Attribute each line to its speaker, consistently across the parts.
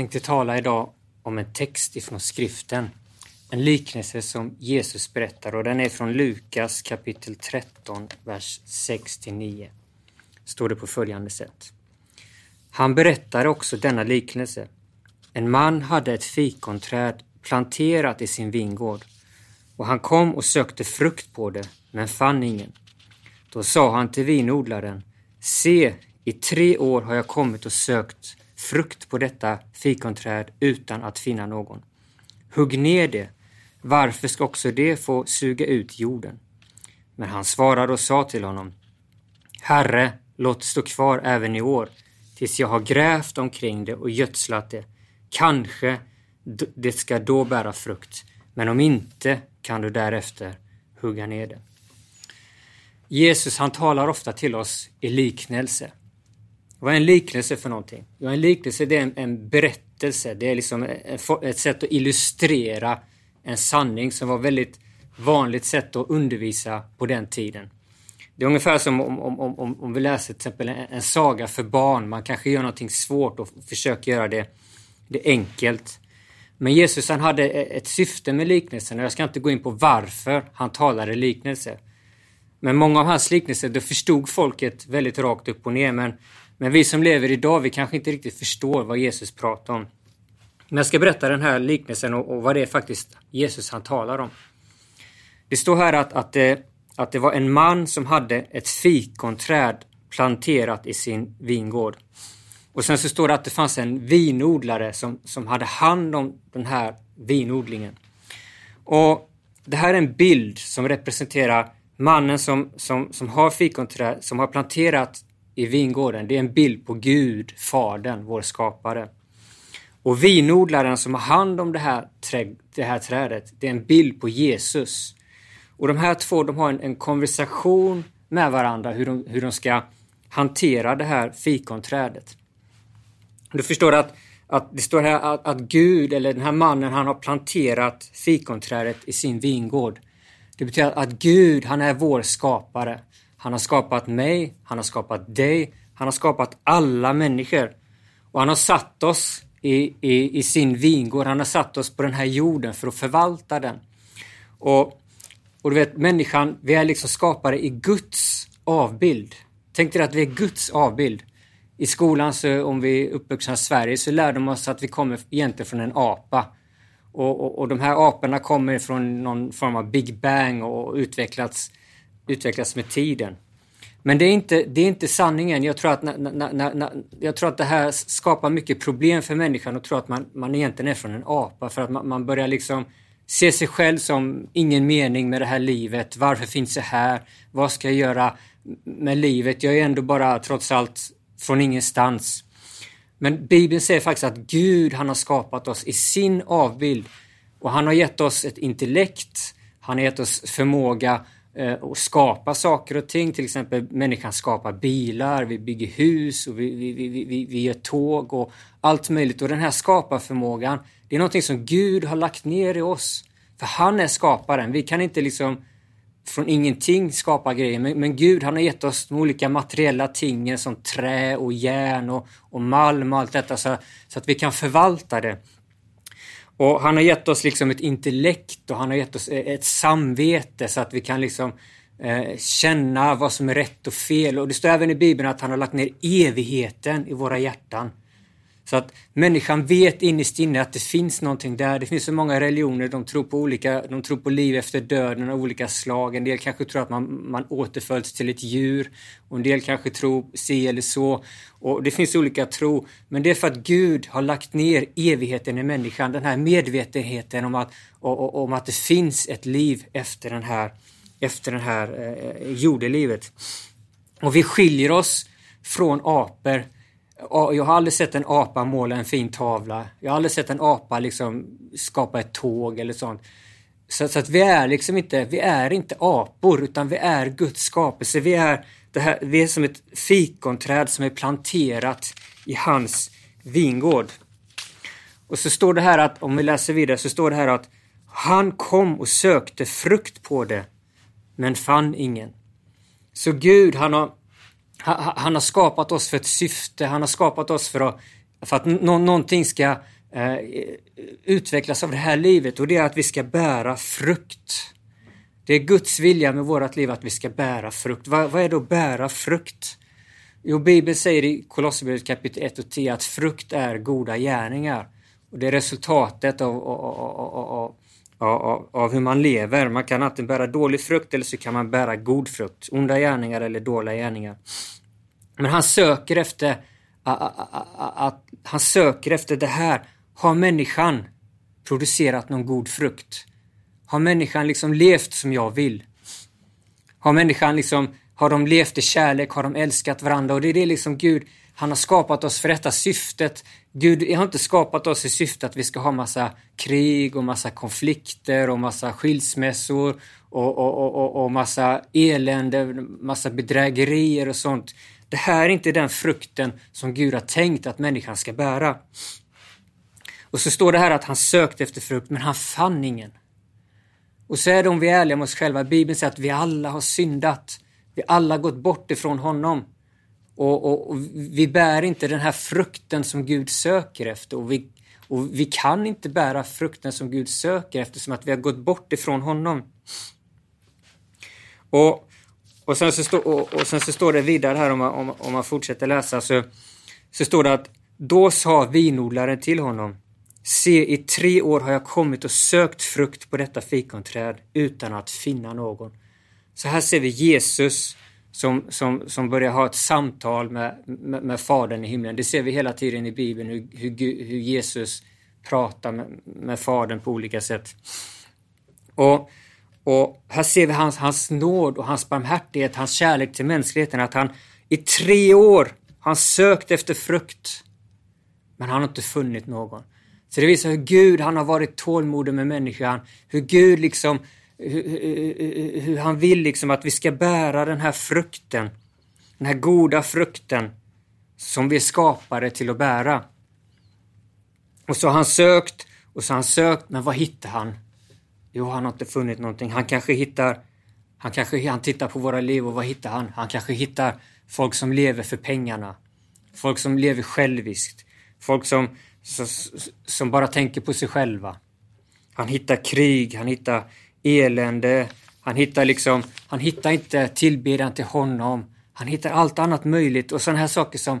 Speaker 1: tänkte tala idag om en text ifrån skriften. En liknelse som Jesus berättar och den är från Lukas kapitel 13, vers 6-9. Står det på följande sätt. Han berättar också denna liknelse. En man hade ett fikonträd planterat i sin vingård och han kom och sökte frukt på det, men fann ingen. Då sa han till vinodlaren, se, i tre år har jag kommit och sökt frukt på detta fikonträd utan att finna någon. Hugg ner det, varför ska också det få suga ut jorden? Men han svarade och sa till honom, Herre, låt stå kvar även i år, tills jag har grävt omkring det och gödslat det. Kanske det ska då bära frukt, men om inte kan du därefter hugga ner det. Jesus han talar ofta till oss i liknelse. Vad är en liknelse för någonting? Ja, en liknelse det är en, en berättelse. Det är liksom e-, e-, ett, sätt att illustrera en sanning som var väldigt vanligt sätt att undervisa på den tiden. Det är ungefär som om, om, om, om vi läser till exempel en, en, saga för barn. Man kanske gör någonting svårt och försöker göra det, det enkelt. Men Jesus han hade e-, ett syfte med liknelsen och jag ska inte gå in på varför han talade liknelse. Men många av hans liknelser, då förstod folket väldigt rakt upp och ner. Men men vi som lever idag, vi kanske inte riktigt förstår vad Jesus pratar om. Men jag ska berätta den här liknelsen och, och vad det är faktiskt Jesus han talar om. Det står här att, att, det, att det var en man som hade ett fikonträd planterat i sin vingård. Och sen så står det att det fanns en vinodlare som, som hade hand om den här vinodlingen. Och Det här är en bild som representerar mannen som, som, som har fikonträd, som har planterat i vingården, det är en bild på Gud, Fadern, vår skapare. Och vinodlaren som har hand om det här, trä, det här trädet, det är en bild på Jesus. Och de här två de har en, en konversation med varandra hur de, hur de ska hantera det här fikonträdet. Du förstår att, att det står här att, att Gud, eller den här mannen, han har planterat fikonträdet i sin vingård. Det betyder att Gud, han är vår skapare. Han har skapat mig, han har skapat dig, han har skapat alla människor. Och han har satt oss i, i, i sin vingård, han har satt oss på den här jorden för att förvalta den. Och, och du vet, människan, vi är liksom skapade i Guds avbild. Tänk dig att vi är Guds avbild. I skolan, så, om vi är uppvuxna i Sverige, så lär de oss att vi kommer egentligen från en apa. Och, och, och de här aporna kommer från någon form av Big Bang och utvecklats utvecklas med tiden. Men det är inte, det är inte sanningen. Jag tror, att na, na, na, jag tror att det här skapar mycket problem för människan och tror att man, man egentligen är från en apa för att man, man börjar liksom se sig själv som ingen mening med det här livet. Varför finns jag här? Vad ska jag göra med livet? Jag är ändå bara trots allt från ingenstans. Men Bibeln säger faktiskt att Gud, han har skapat oss i sin avbild och han har gett oss ett intellekt. Han har gett oss förmåga Eh, och skapa saker och ting. Till exempel människan skapar bilar, vi bygger hus och vi, vi, vi, vi, vi gör tåg och allt möjligt. Och den här skaparförmågan, det är någonting som Gud har lagt ner i oss. För han är skaparen. Vi kan inte liksom från ingenting skapa grejer. Men, men Gud han har gett oss de olika materiella tingen som trä och järn och, och malm och allt detta så, så att vi kan förvalta det. Och han har gett oss liksom ett intellekt och han har gett oss eh, ett samvete så att vi kan liksom eh, känna vad som är rätt och fel. Och det står även i Bibeln att han har lagt ner evigheten i våra hjärtan. Så att människan vet innerst inne att det finns någonting där. Det finns så många religioner, de tror på olika, de tror på liv efter döden av olika slag. En del kanske tror att man, man återföds till ett djur och en del kanske tror si eller så. Och Det finns olika tro, men det är för att Gud har lagt ner evigheten i människan, den här medvetenheten om att, och, om att det finns ett liv efter den här, efter den här eh, jordelivet. Och vi skiljer oss från apor jag har aldrig sett en apa måla en fin tavla. Jag har aldrig sett en apa liksom skapa ett tåg eller sånt. Så, så, att vi är liksom inte, vi är inte apor utan vi är Guds skapelse. Vi är, det här, vi är som ett fikonträd som är planterat i hans vingård. Och så står det här att, om vi läser vidare, så står det här att han kom och sökte frukt på det, men fann ingen. Så Gud, han har han har skapat oss för ett syfte. Han har skapat oss för att för att nå någonting ska eh, utvecklas av det här livet och det är att vi ska bära frukt. Det är Guds vilja med vårt liv att vi ska bära frukt. Vad, vad är då bära frukt? Jo, Bibeln säger i Kolosserbrevet kapitel 1 och 10 att frukt är goda gärningar. Och Det är resultatet av, av, av, av, av hur man lever. Man kan antingen bära dålig frukt eller så kan man bära god frukt. Onda gärningar eller dåliga gärningar. Men han söker efter att han söker efter det här. Har människan producerat någon god frukt? Har människan liksom levt som jag vill? Har människan liksom, har de levt i kärlek? Har de älskat varandra? Och det är det liksom Gud, han har skapat oss för detta syftet. Gud har inte skapat oss i syfte att vi ska ha massa krig och massa konflikter och massa skilsmässor och, och, och, och, och massa elände, massa bedrägerier och sånt. Det här är inte den frukten som Gud har tänkt att människan ska bära. Och så står det här att han sökte efter frukt, men han fann ingen. Och så är det om vi är ärliga med oss själva. Bibeln säger att vi alla har syndat. Vi alla har gått bort ifrån honom. Och, och, och, vi bär inte den här frukten som Gud söker efter. Och vi, och vi kan inte bära frukten som Gud söker eftersom att vi har gått bort ifrån honom. Och och sen så, stå, och, och sen så står det vidare här om man, om, om man fortsätter läsa så, så står det att då sa vinodlaren till honom Se, i tre år har jag kommit och sökt frukt på detta fikonträd utan att finna någon. Så här ser vi Jesus som, som, som börjar ha ett samtal med, med, med Fadern i himlen. Det ser vi hela tiden i Bibeln, hur, hur, hur Jesus pratar med, med Fadern på olika sätt. Och och här ser vi hans, hans nåd och hans barmhärtighet, hans kärlek till mänskligheten. Att han i tre år har sökt efter frukt. Men han har inte funnit någon. Så det visar hur Gud, han har varit tålmodig med människan. Hur Gud liksom, hur, hur, hur han vill liksom att vi ska bära den här frukten. Den här goda frukten som vi är skapade till att bära. Och så har han sökt och så har han sökt, men vad hittar han? Jo, han har inte funnit någonting. Han kanske hittar... Han kanske han tittar på våra liv och vad hittar han? Han kanske hittar folk som lever för pengarna. Folk som lever själviskt. Folk som, som, som bara tänker på sig själva. Han hittar krig, han hittar elände. Han hittar liksom... Han hittar inte tillbedjan till honom. Han hittar allt annat möjligt och sådana här saker som,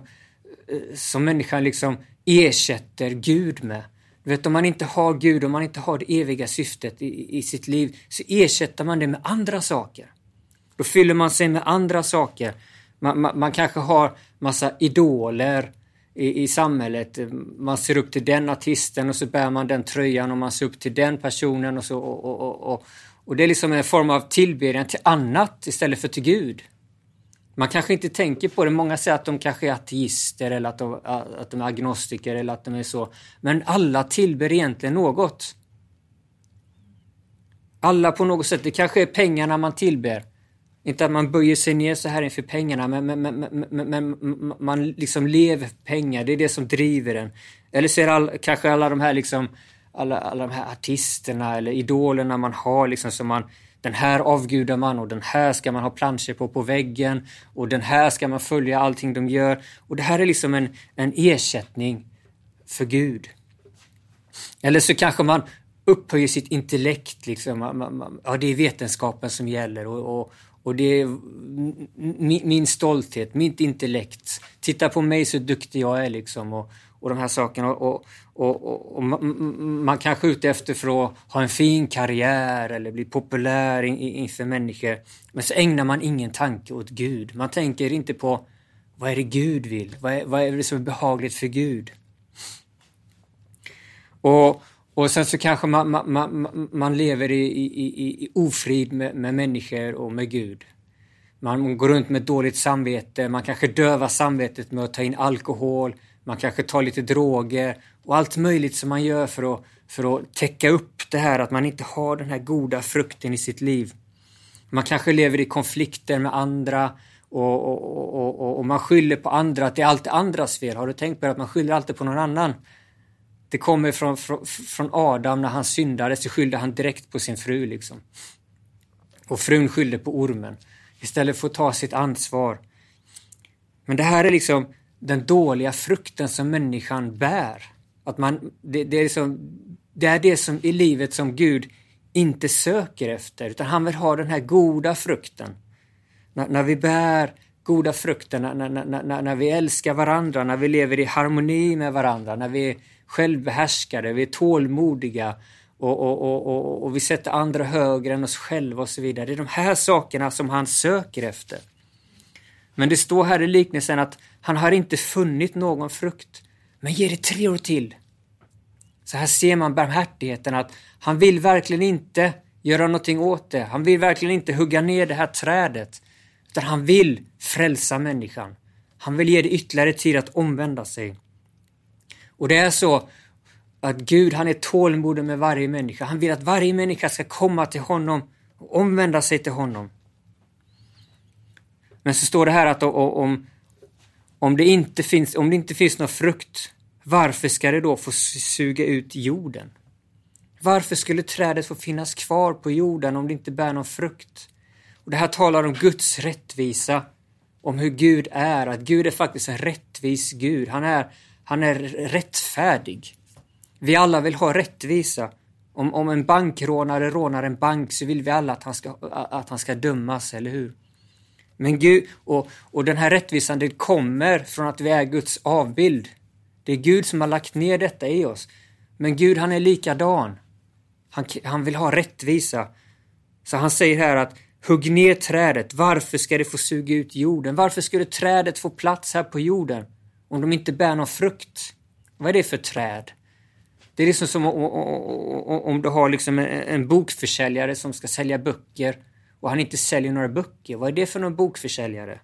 Speaker 1: eh, som människan liksom ersätter Gud med. Du vet, om man inte har Gud, om man inte har det eviga syftet i, i sitt liv, så ersätter man det med andra saker. Då fyller man sig med andra saker. Man, man, man kanske har massa idoler i, i, samhället. Man ser upp till den artisten och så bär man den tröjan och man ser upp till den personen och så. Och, och, och, och det är liksom en form av tillbedjan till annat istället för till Gud. Man kanske inte tänker på det. Många säger att de kanske är ateister eller att de, att de är agnostiker eller att de är så. Men alla tillber egentligen något. Alla på något sätt. Det kanske är pengarna man tillber. Inte att man böjer sig ner så här inför pengarna, men, men, men, men man liksom lever för pengar. Det är det som driver en. Eller så är det all, kanske alla de här liksom, alla, alla de här artisterna eller idolerna man har liksom som man den här avgudar man och den här ska man ha planscher på på väggen och den här ska man följa allting de gör. Och det här är liksom en, en ersättning för Gud. Eller så kanske man upphöjer sitt intellekt. Liksom. Ja, det är vetenskapen som gäller och, och, och det är min, min, stolthet, mitt intellekt. Titta på mig så duktig jag är liksom. Och, och de här sakerna. Och, och, och, och man kanske är ute efter för att ha en fin karriär eller bli populär in, inför människor. Men så ägnar man ingen tanke åt Gud. Man tänker inte på vad är det Gud vill? Vad är, vad är det som är behagligt för Gud? Och, och sen så kanske man, man, man, man lever i, i, i, i ofrid med, med människor och med Gud. Man går runt med dåligt samvete, man kanske dövar samvetet med att ta in alkohol, man kanske tar lite droger och allt möjligt som man gör för att, för att täcka upp det här att man inte har den här goda frukten i sitt liv. Man kanske lever i konflikter med andra och, och, och, och, man skyller på andra, att det är alltid andras fel. Har du tänkt på det? Att man skyller alltid på någon annan. Det kommer från, från, från Adam när han syndade så skyllde han direkt på sin fru liksom. Och frun skyllde på ormen. Istället för att ta sitt ansvar. Men det här är liksom den dåliga frukten som människan bär. Att man, det, det, är liksom, det är det som i livet som Gud inte söker efter, utan han vill ha den här goda frukten. När, när vi bär goda frukter, när, när, när, när vi älskar varandra, när vi lever i harmoni med varandra, när vi är självbehärskade, vi är tålmodiga och, och, och, och, och vi sätter andra högre än oss själva och så vidare. Det är de här sakerna som han söker efter. Men det står här i liknelsen att han har inte funnit någon frukt. Men ge det tre år till. Så här ser man barmhärtigheten att han vill verkligen inte göra någonting åt det. Han vill verkligen inte hugga ner det här trädet. Utan han vill frälsa människan. Han vill ge det ytterligare tid att omvända sig. Och det är så att Gud han är tålmodig med varje människa. Han vill att varje människa ska komma till honom och omvända sig till honom. Men så står det här att om, om, det, inte finns, om det inte finns någon frukt, varför ska det då få suga ut jorden? Varför skulle trädet få finnas kvar på jorden om det inte bär någon frukt? Och Det här talar om Guds rättvisa, om hur Gud är, att Gud är faktiskt en rättvis Gud. Han är, han är rättfärdig. Vi alla vill ha rättvisa. Om, om en bankrånare rånar en bank så vill vi alla att han ska, att han ska dömas, eller hur? Men Gud, och, och den här rättvisan det kommer från att vi är Guds avbild. Det är Gud som har lagt ner detta i oss. Men Gud han är likadan. Han, han vill ha rättvisa. Så han säger här att hugg ner trädet. Varför ska det få suga ut jorden? Varför skulle trädet få plats här på jorden om de inte bär någon frukt? Vad är det för träd? Det är liksom som om du har liksom en bokförsäljare som ska sälja böcker och han inte säljer några böcker. Vad är det för någon bokförsäljare?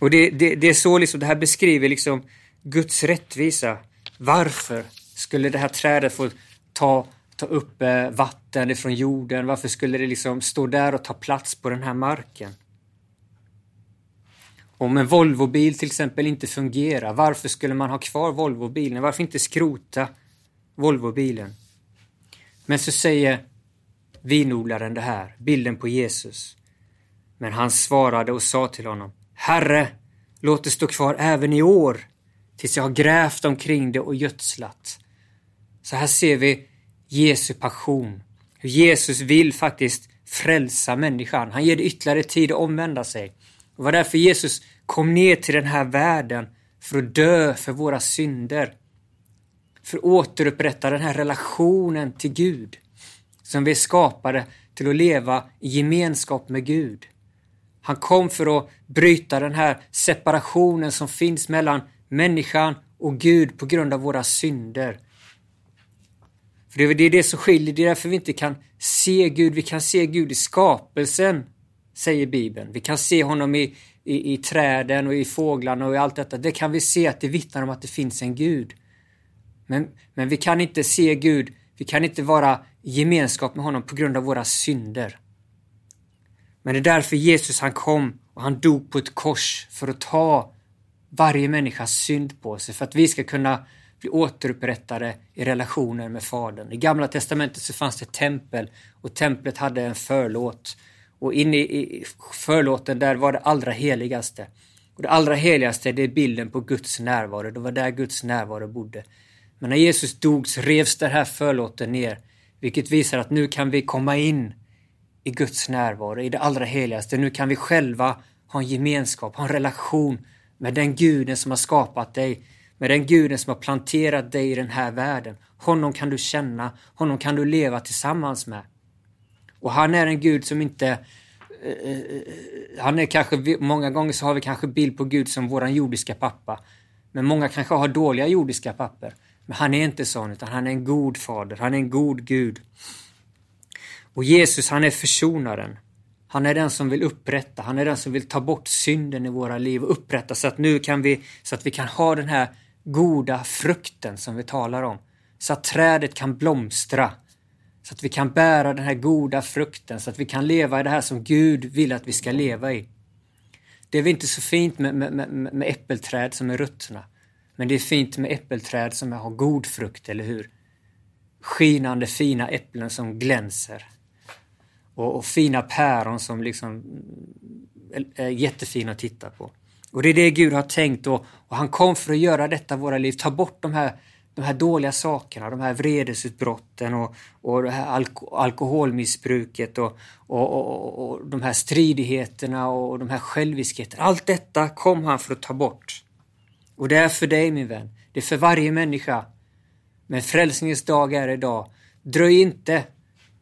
Speaker 1: Och det, det, det är så liksom, det här beskriver liksom Guds rättvisa. Varför skulle det här trädet få ta, ta upp eh, vatten ifrån jorden? Varför skulle det liksom stå där och ta plats på den här marken? Om en Volvobil till exempel inte fungerar, varför skulle man ha kvar Volvobilen? Varför inte skrota Volvobilen? Men så säger vinodlaren det här, bilden på Jesus. Men han svarade och sa till honom, Herre, låt det stå kvar även i år, tills jag har grävt omkring det och gödslat. Så här ser vi Jesu passion, hur Jesus vill faktiskt frälsa människan. Han ger det ytterligare tid att omvända sig. Det var därför Jesus kom ner till den här världen, för att dö för våra synder. För att återupprätta den här relationen till Gud som vi är skapade till att leva i gemenskap med Gud. Han kom för att bryta den här separationen som finns mellan människan och Gud på grund av våra synder. För det är det som skiljer, det är därför vi inte kan se Gud. Vi kan se Gud i skapelsen, säger Bibeln. Vi kan se honom i, i, i träden och i fåglarna och i allt detta. Det kan vi se att det vittnar om att det finns en Gud. Men, men vi kan inte se Gud, vi kan inte vara i gemenskap med honom på grund av våra synder. Men det är därför Jesus han kom och han dog på ett kors för att ta varje människas synd på sig, för att vi ska kunna bli återupprättade i relationen med Fadern. I Gamla Testamentet så fanns det ett tempel och templet hade en förlåt. Och inne i förlåten där var det allra heligaste. Och det allra heligaste det är bilden på Guds närvaro. Det var där Guds närvaro bodde. Men när Jesus dog så revs den här förlåten ner vilket visar att nu kan vi komma in i Guds närvaro, i det allra heligaste. Nu kan vi själva ha en gemenskap, ha en relation med den guden som har skapat dig, med den guden som har planterat dig i den här världen. Honom kan du känna, honom kan du leva tillsammans med. Och han är en gud som inte eh, eh han är kanske, många gånger så har vi kanske bild på Gud som våran jordiska pappa. Men många kanske har dåliga jordiska papper. Men han är inte sån, utan han är en god fader. Han är en god Gud. Och Jesus, han är försonaren. Han är den som vill upprätta, han är den som vill ta bort synden i våra liv och upprätta så att nu kan vi, så att vi kan ha den här goda frukten som vi talar om. Så att trädet kan blomstra. Så att vi kan bära den här goda frukten, så att vi kan leva i det här som Gud vill att vi ska leva i. Det är väl inte så fint med, med, med, med äppelträd som är ruttna. Men det är fint med äppelträd som har god frukt, eller hur? Skinande fina äpplen som glänser. Och, och fina päron som liksom mm, är jättefina att titta på. Och det är det Gud har tänkt och, och han kom för att göra detta i våra liv, ta bort de här, de här dåliga sakerna, de här vredesutbrotten och, och det här alko alkoholmissbruket och, och, och, och de här stridigheterna och de här själviskheterna. Allt detta kom han för att ta bort. Och det är för dig min vän. Det är för varje människa. Men frälsningens dag är idag. Dröj inte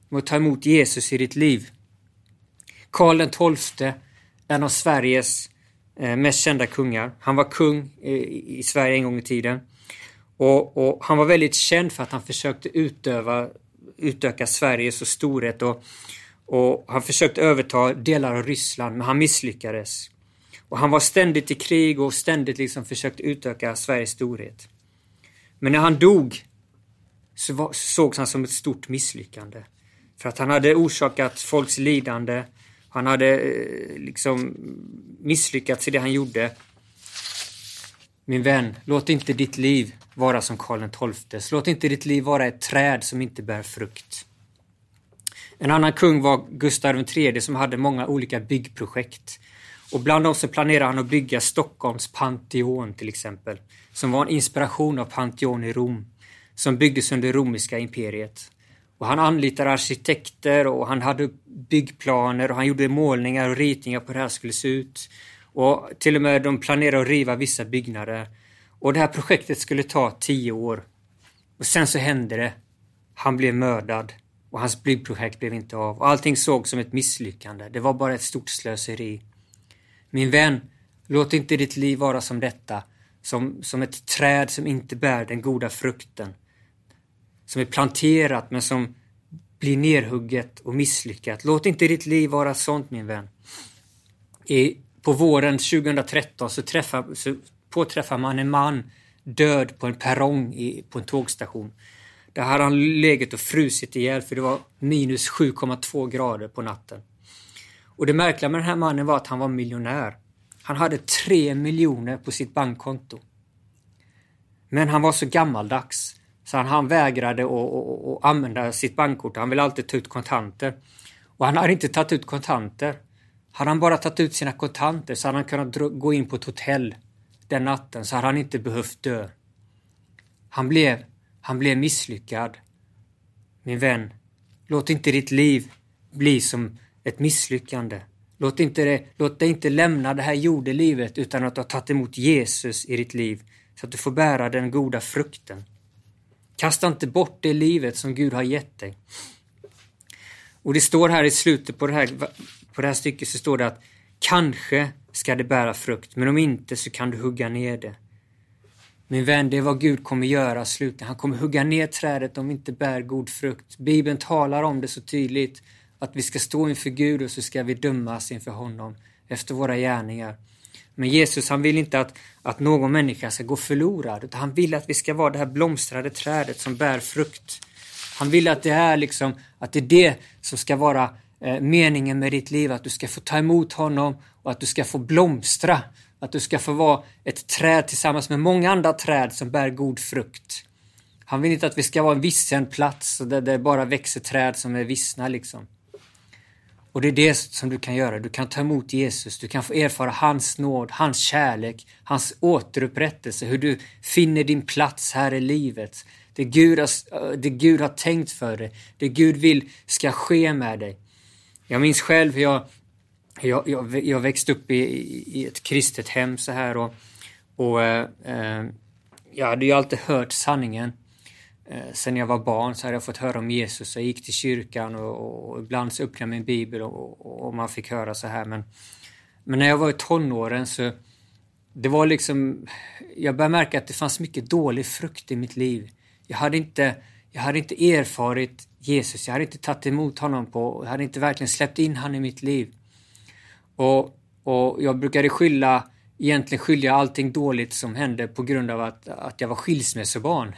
Speaker 1: med att ta emot Jesus i ditt liv. Karl XII, en av Sveriges Eh, mest kända kungar. Han var kung eh, i Sverige en gång i tiden. Och, och, Han var väldigt känd för att han försökte utöva, utöka Sveriges storhet och, och han försökte överta delar av Ryssland men han misslyckades. Och Han var ständigt i krig och ständigt liksom försökte utöka Sveriges storhet. Men när han dog så, var, så sågs han som ett stort misslyckande. För att han hade orsakat folks lidande. Han hade eh, liksom misslyckats i det han gjorde. Min vän, låt inte ditt liv vara som Karl XII. Låt inte ditt liv vara ett träd som inte bär frukt. En annan kung var Gustav III som hade många olika byggprojekt. Och bland dem så planerade han att bygga Stockholms Pantheon till exempel, som var en inspiration av Pantheon i Rom, som byggdes under romerska imperiet. Och han anlitade arkitekter och han hade byggplaner och han gjorde målningar och ritningar på hur det här skulle se ut. Och till och med de planerade att riva vissa byggnader. Och det här projektet skulle ta tio år. Och sen så hände det. Han blev mördad och hans byggprojekt blev inte av. Och allting såg som ett misslyckande. Det var bara ett stort slöseri. Min vän, låt inte ditt liv vara som detta. Som, som ett träd som inte bär den goda frukten som är planterat men som blir nerhugget och misslyckat. Låt inte ditt liv vara sånt min vän. I, på våren 2013 så, träffar, så påträffar man en man död på en perrong i, på en tågstation. Där hade han legat och frusit ihjäl för det var minus 7,2 grader på natten. Och det märkliga med den här mannen var att han var miljonär. Han hade 3 miljoner på sitt bankkonto. Men han var så gammaldags så han, han vägrade att, använda sitt bankkort. Han ville alltid ta ut kontanter. Och han hade inte tagit ut kontanter. Hade han bara tagit ut sina kontanter så hade han kunnat gå in på ett hotell den natten så hade han inte behövt dö. Han blev, han blev misslyckad. Min vän, låt inte ditt liv bli som ett misslyckande. Låt, inte det, låt dig inte lämna det här jordelivet utan att du har tagit emot Jesus i ditt liv så att du får bära den goda frukten. Kasta inte bort det livet som Gud har gett dig. Och det står här i slutet på det här, på det här stycket så står det att kanske ska det bära frukt, men om inte så kan du hugga ner det. Min vän, det är vad Gud kommer göra slutligen. Han kommer hugga ner trädet om vi inte bär god frukt. Bibeln talar om det så tydligt, att vi ska stå inför Gud och så ska vi dömas inför honom efter våra gärningar. Men Jesus han vill inte att, att någon människa ska gå förlorad, utan han vill att vi ska vara det här blomstrade trädet som bär frukt. Han vill att det är liksom, att det är det som ska vara eh, meningen med ditt liv, att du ska få ta emot honom och att du ska få blomstra. Att du ska få vara ett träd tillsammans med många andra träd som bär god frukt. Han vill inte att vi ska vara en vissen plats där det bara växer träd som är vissna liksom. Och det är det som du kan göra. Du kan ta emot Jesus, du kan få erfara hans nåd, hans kärlek, hans återupprättelse, hur du finner din plats här i livet. Det Gud har, eh, det Gud har tänkt för dig, det Gud vill ska ske med dig. Jag minns själv hur jag, jag, jag, jag växte upp i, i, ett kristet hem så här och, och eh, eh jag hade ju alltid hört sanningen. Eh, sen jag var barn så hade jag fått höra om Jesus. Jag gick till kyrkan och, och ibland så öppnade jag min bibel och, och, man fick höra så här. Men, men när jag var i tonåren så det var liksom, jag började märka att det fanns mycket dålig frukt i mitt liv. Jag hade inte, jag hade inte erfarit Jesus, jag hade inte tagit emot honom på, jag hade inte verkligen släppt in honom i mitt liv. Och, och jag brukade skylla, egentligen skylla allting dåligt som hände på grund av att, att jag var skilsmässobarn.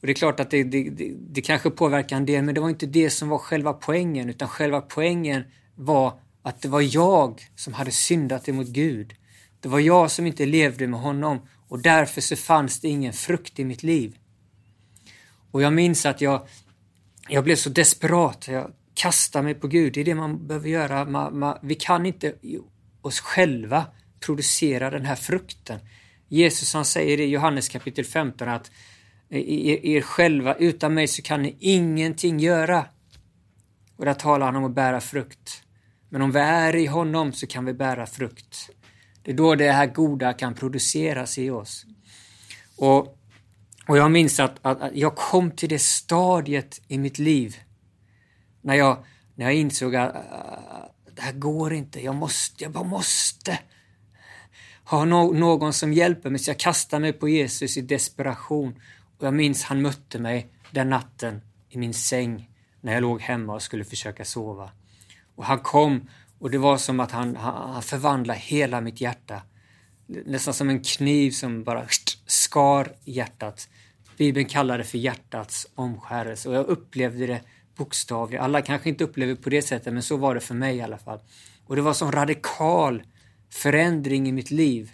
Speaker 1: Och det är klart att det, det, det, det kanske påverkar en del, men det var inte det som var själva poängen, utan själva poängen var att det var jag som hade syndat emot Gud. Det var jag som inte levde med honom och därför så fanns det ingen frukt i mitt liv. Och jag minns att jag, jag blev så desperat. Jag kastade mig på Gud. Det är det man behöver göra. Man, man, vi kan inte oss själva producera den här frukten. Jesus han säger i Johannes kapitel 15 att er, er själva, utan mig så kan ni ingenting göra. Och där talar han om att bära frukt. Men om vi är i honom så kan vi bära frukt. Det är då det här goda kan produceras i oss. Och, och jag minns att, att, att jag kom till det stadiet i mitt liv när jag, när jag insåg att att det här går inte, jag måste, jag bara måste ha no någon som hjälper mig. Så jag kastade mig på Jesus i desperation. Och jag minns han mötte mig den natten i min säng när jag låg hemma och skulle försöka sova. Och han kom och det var som att han, han förvandlade hela mitt hjärta. Nästan som en kniv som bara skar hjärtat. Bibeln kallar det för hjärtats omskärelse och jag upplevde det bokstavligt. Alla kanske inte upplever det på det sättet, men så var det för mig i alla fall. Och det var som radikal förändring i mitt liv.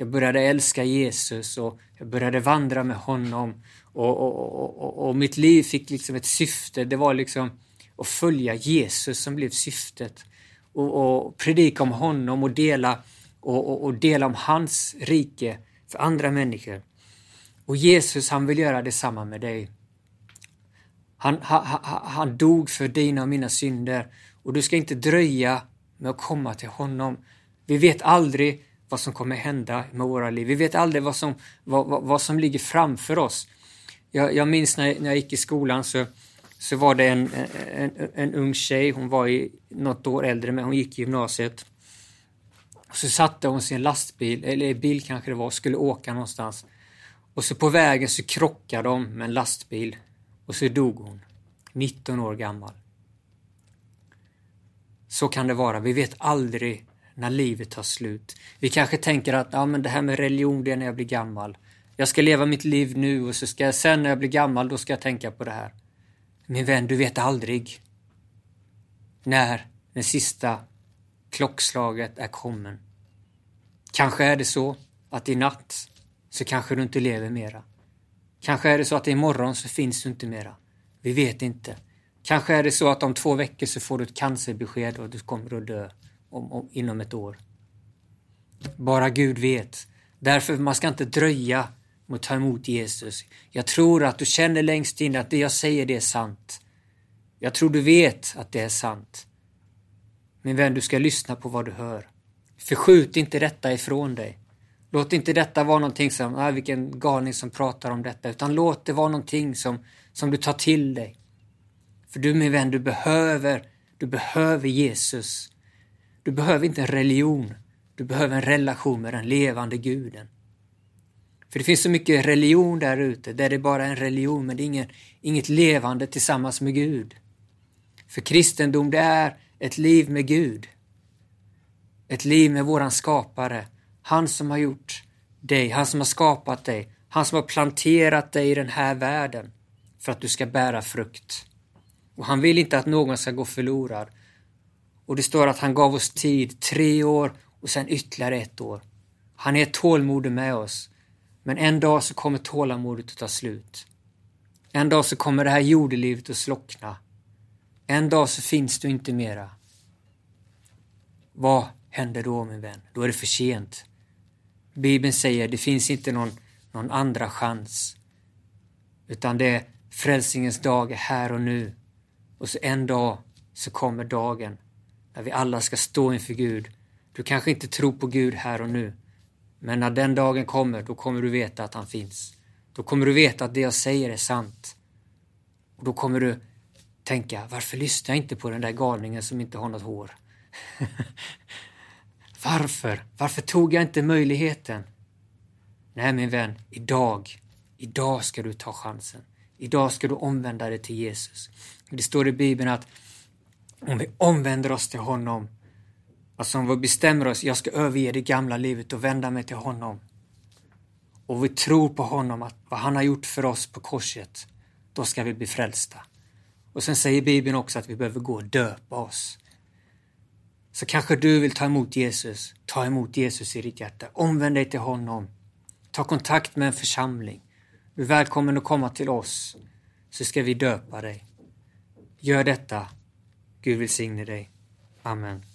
Speaker 1: Jag började älska Jesus och jag började vandra med honom och, och, och, och, mitt liv fick liksom ett syfte. Det var liksom att följa Jesus som blev syftet och, och predika om honom och dela, och, och, dela om hans rike för andra människor. Och Jesus han vill göra detsamma med dig. Han, han, han dog för dina och mina synder och du ska inte dröja med att komma till honom. Vi vet aldrig vad som kommer hända med våra liv. Vi vet aldrig vad som, vad, vad, vad som ligger framför oss. Jag, jag minns när, när jag gick i skolan så, så var det en, en, en ung tjej, hon var i något år äldre, men hon gick i gymnasiet. Och så satte hon sig i en lastbil, eller bil kanske det var, och skulle åka någonstans. Och så på vägen så krockade de med en lastbil och så dog hon. 19 år gammal. Så kan det vara. Vi vet aldrig när livet tar slut. Vi kanske tänker att ja, men det här med religion, det är när jag blir gammal. Jag ska leva mitt liv nu och så ska jag sen när jag blir gammal, då ska jag tänka på det här. Min vän, du vet aldrig när det sista klockslaget är kommen. Kanske är det så att i natt så kanske du inte lever mera. Kanske är det så att imorgon så finns du inte mera. Vi vet inte. Kanske är det så att om två veckor så får du ett cancerbesked och du kommer att dö om, om, inom ett år. Bara Gud vet. Därför man ska inte dröja med att ta emot Jesus. Jag tror att du känner längst in att det jag säger det är sant. Jag tror du vet att det är sant. Min vän, du ska lyssna på vad du hör. Förskjut inte detta ifrån dig. Låt inte detta vara någonting som, ah, vilken galning som pratar om detta, utan låt det vara någonting som, som du tar till dig. För du min vän, du behöver, du behöver Jesus. Du behöver inte en religion. Du behöver en relation med den levande guden. För det finns så mycket religion där ute, där det bara är en religion, men det är inget, inget levande tillsammans med Gud. För kristendom, det är ett liv med Gud. Ett liv med våran skapare. Han som har gjort dig, han som har skapat dig, han som har planterat dig i den här världen för att du ska bära frukt. Och han vill inte att någon ska gå förlorad. Och det står att han gav oss tid, tre år och sen ytterligare ett år. Han är tålmodig med oss. Men en dag så kommer tålamodet att ta slut. En dag så kommer det här jordelivet att slockna. En dag så finns du inte mera. Vad händer då min vän? Då är det för sent. Bibeln säger det finns inte någon, någon andra chans. Utan det är frälsningens dag är här och nu. Och så en dag så kommer dagen när vi alla ska stå inför Gud. Du kanske inte tror på Gud här och nu. Men när den dagen kommer, då kommer du veta att han finns. Då kommer du veta att det jag säger är sant. Och då kommer du tänka, varför lyssnar jag inte på den där galningen som inte har något hår? varför? Varför tog jag inte möjligheten? Nej min vän, idag, idag ska du ta chansen. Idag ska du omvända dig till Jesus. Det står i Bibeln att om vi omvänder oss till honom, alltså om vi bestämmer oss, jag ska överge det gamla livet och vända mig till honom. Och vi tror på honom, att vad han har gjort för oss på korset, då ska vi bli frälsta. Och sen säger Bibeln också att vi behöver gå och döpa oss. Så kanske du vill ta emot Jesus. Ta emot Jesus i ditt hjärta. Omvänd dig till honom. Ta kontakt med en församling. Du är välkommen att komma till oss så ska vi döpa dig. Gör detta. Gud välsigne dig. Amen.